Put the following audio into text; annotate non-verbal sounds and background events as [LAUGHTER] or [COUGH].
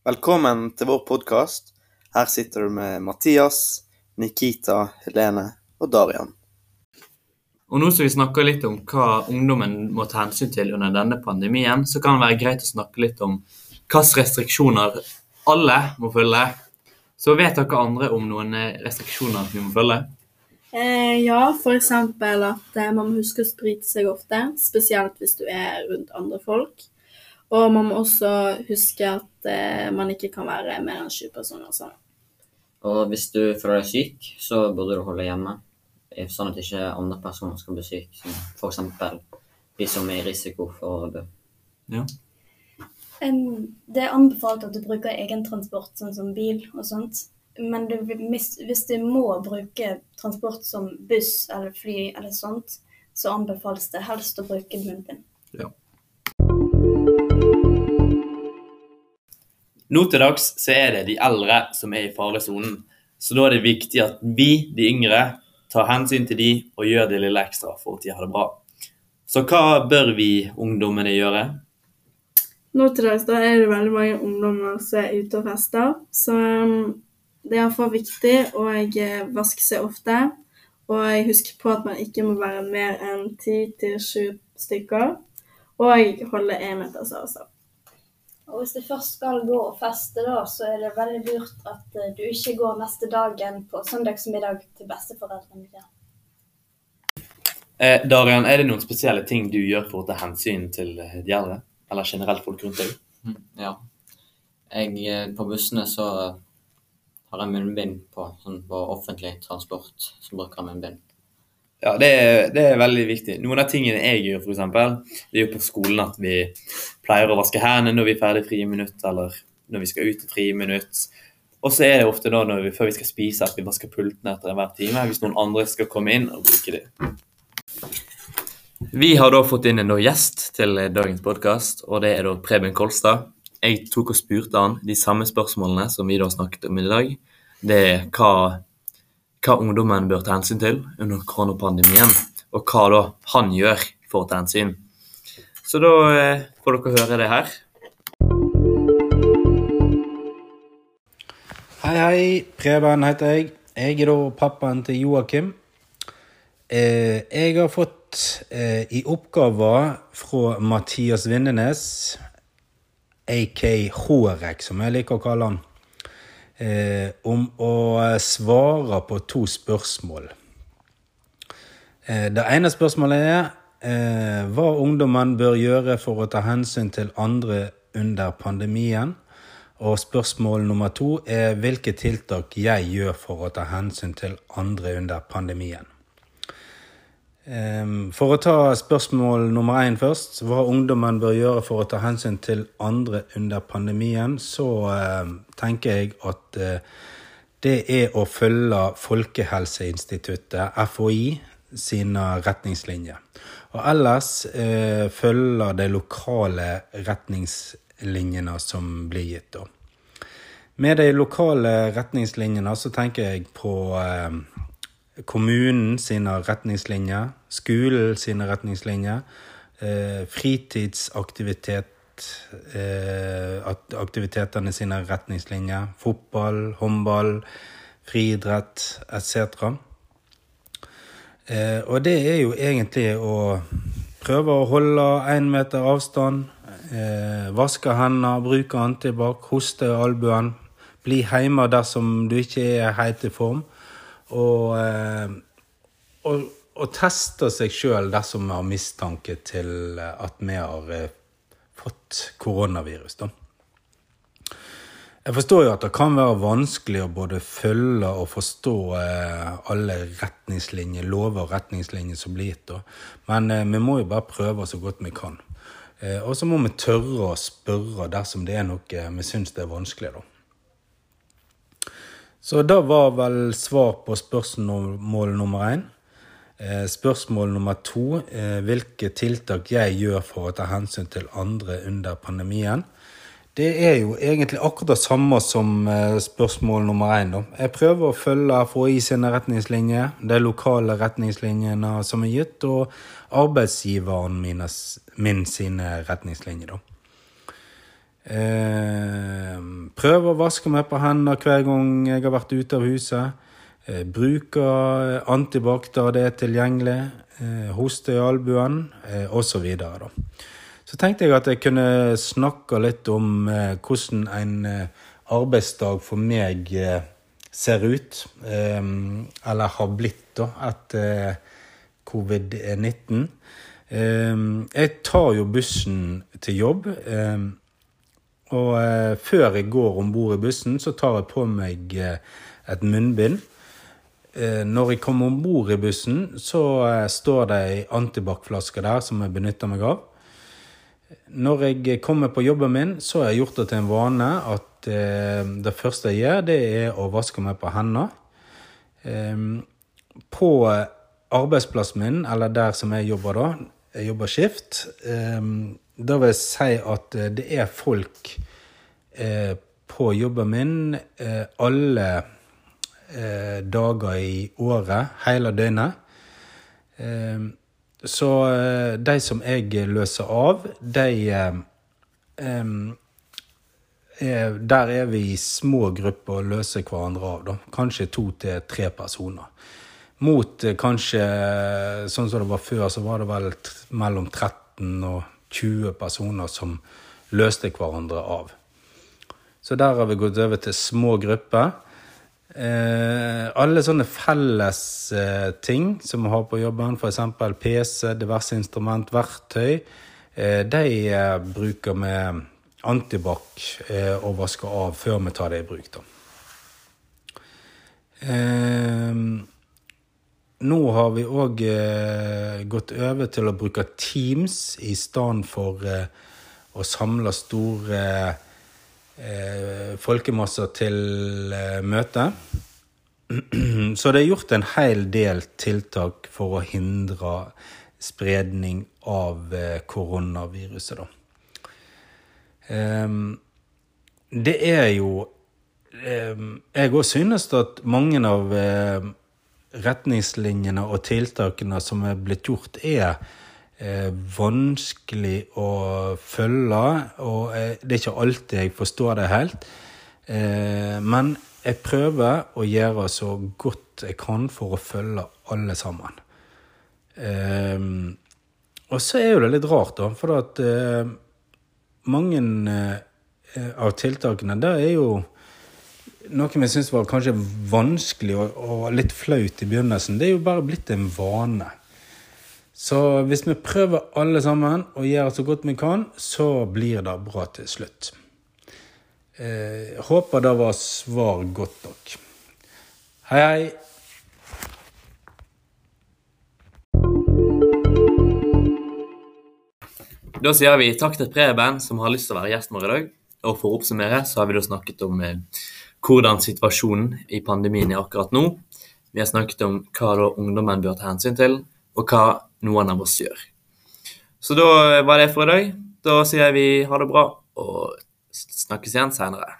Velkommen til vår podkast. Her sitter du med Mathias, Nikita, Helene og Darian. Og nå som vi snakker litt om hva ungdommen må ta hensyn til under denne pandemien, så kan det være greit å snakke litt om hvilke restriksjoner alle må følge. Så vet dere andre om noen restriksjoner vi må følge? Eh, ja, f.eks. at eh, man må huske å sprite seg ofte, spesielt hvis du er rundt andre folk. Og man må også huske at eh, man ikke kan være mer enn sju personer sammen. Og hvis du føler deg syk, så burde du holde hjemme, eh, sånn at ikke andre personer skal bli syke, som f.eks. de som er i risiko for å dø. Ja. Um, Det er anbefalt at du bruker egen transport, sånn som bil og sånt. Men du, hvis, du må bruke transport som buss eller fly eller sånt, så anbefales det helst å bruke munnbind. Nå til dags så er det de eldre som er i faresonen. Så da er det viktig at vi, de yngre, tar hensyn til de og gjør det lille ekstra for at de har det bra. Så hva bør vi ungdommene gjøre? Nå til dags da er det veldig mange ungdommer som er ute og fester, så um, det er iallfall viktig å eh, vaske seg ofte. Og husk på at man ikke må være mer enn ti til sju stykker. Og holde én meters avstand. Og hvis du først skal gå og feste, da, så er det veldig lurt at eh, du ikke går neste dagen på søndagsmiddag til besteforeldrene dine. Eh, Darian, er det noen spesielle ting du gjør for å ta hensyn til eh, de eldre? Eller generelt folk rundt deg? Mm, Ja. Jeg, eh, på bussene så har jeg munnbind på, sånn på offentlig transport, som bruker munnbind. Ja, det er, det er veldig viktig. Noen av tingene jeg gjør, eksempel, det er jo på skolen at vi pleier å vaske hendene når vi er ferdig friminutt, eller når vi skal ut i friminutt. Og så er det ofte da vi, før vi skal spise at vi vasker pultene etter enhver time, hvis noen andre skal komme inn og bruke dem. Vi har da fått inn en gjest til dagens podkast, og det er da Preben Kolstad. Jeg tok og spurte han de samme spørsmålene som vi da snakket om i dag. Det er hva, hva ungdommen bør ta hensyn til under koronapandemien, og hva da han gjør for å ta hensyn. Så da eh, får dere høre det her. Hei, hei. Preben heter jeg. Jeg er da pappaen til Joakim. Eh, jeg har fått eh, i oppgave fra Mathias Vindenes, AK Hårek, som jeg liker å kalle han, eh, om å svare på to spørsmål. Eh, det ene spørsmålet er eh, hva ungdommen bør gjøre for å ta hensyn til andre under pandemien. Og spørsmål nummer to er hvilke tiltak jeg gjør for å ta hensyn til andre under pandemien. Ehm, For å ta spørsmål nummer én først, hva ungdommen bør gjøre for å ta hensyn til andre under pandemien, så eh, tenker jeg at eh, det er å følge Folkehelseinstituttet, FHI, sine retningslinjer. Og ellers eh, følge de lokale retningslinjene som blir gitt. da. Med de lokale retningslinjene så tenker jeg på eh, kommunen sine retningslinjer, skolen sine retningslinjer, eh, fritidsaktivitet, eh, sine retningslinjer, fotball, håndball, friidrett etc. Eh, og det er jo egentlig å prøve å holde én meter avstand, eh, vaske hendene, bruke antibac, hoste albuen, bli hjemme dersom du ikke er helt i form, og, eh, og, og teste seg sjøl dersom vi har mistanke til at vi har eh, fått koronavirus. da. Jeg forstår jo at det kan være vanskelig å både følge og forstå eh, alle retningslinjer, lover og retningslinjer som blir gitt. da. Men vi må jo bare prøve så godt vi kan. Og så må vi tørre å spørre dersom det er noe vi syns er vanskelig. da. Så det var vel svar på spørsmål nummer én. Eh, Spørsmål nummer to eh, hvilke tiltak jeg gjør for å ta hensyn til andre under pandemien. Det er jo egentlig akkurat det samme som eh, spørsmål nummer én. Jeg prøver å følge FHI sine retningslinjer, de lokale retningslinjene som er gitt, og arbeidsgiveren min sine retningslinjer. da. Eh, prøver å vaske meg på hendene hver gang jeg har vært ute av huset. Eh, bruker antibac der det er tilgjengelig. Eh, hoste i albuen, eh, osv. Så, så tenkte jeg at jeg kunne snakke litt om eh, hvordan en eh, arbeidsdag for meg eh, ser ut. Eh, eller har blitt, da, etter covid-19. Eh, jeg tar jo bussen til jobb. Og eh, før jeg går om bord i bussen, så tar jeg på meg eh, et munnbind. Eh, når jeg kommer om bord i bussen, så eh, står det ei antibac-flaske der som jeg benytter meg av. Når jeg kommer på jobben min, så har jeg gjort det til en vane at eh, det første jeg gjør, det er å vaske meg på hendene. Eh, på arbeidsplassen min, eller der som jeg jobber da, jeg jobber skift, eh, da vil jeg si at eh, det er folk eh, på jobben min eh, alle eh, dager i året, hele døgnet. Eh, så eh, de som jeg løser av, de er, Der er vi i små grupper og løser hverandre av. Da. Kanskje to til tre personer. Mot kanskje, sånn som det var før, så var det vel mellom 13 og 20 personer som løste hverandre av. Så der har vi gått over til små grupper. Eh, alle sånne felles eh, ting som vi har på jobben, f.eks. PC, diverse instrument, verktøy, eh, de eh, bruker vi antibac eh, og vasker av før vi tar det i bruk. da. Eh, nå har vi òg eh, gått over til å bruke Teams i stedet for eh, å samle store eh, folkemasser til eh, møte. [CLEARS THROAT] Så det er gjort en hel del tiltak for å hindre spredning av eh, koronaviruset, da. Ehm, det er jo ehm, Jeg òg synes at mange av eh, retningslinjene og tiltakene som er blitt gjort, er eh, vanskelig å følge. Og eh, det er ikke alltid jeg forstår det helt. Eh, men jeg prøver å gjøre så godt jeg kan for å følge alle sammen. Eh, og så er jo det litt rart, da, for at eh, mange eh, av tiltakene, det er jo noe vi syns var kanskje vanskelig og, og, litt flaut i begynnelsen, det er jo bare blitt en vane. Så hvis vi prøver alle sammen å gjøre så godt vi kan, så blir det bra til slutt. Eh, håper det var svar godt nok. Hei, hei. Da sier vi takk til Preben, som har lyst til å være gjest vår i dag. Og for å oppsummere så har vi da snakket om eh, hvordan situasjonen i pandemien er akkurat nå. Vi har snakket om hva da ungdommen bør ta hensyn til, og hva noen av oss gjør. Så da var det for i dag. Da sier vi ha det bra, og snakkes igjen seinere.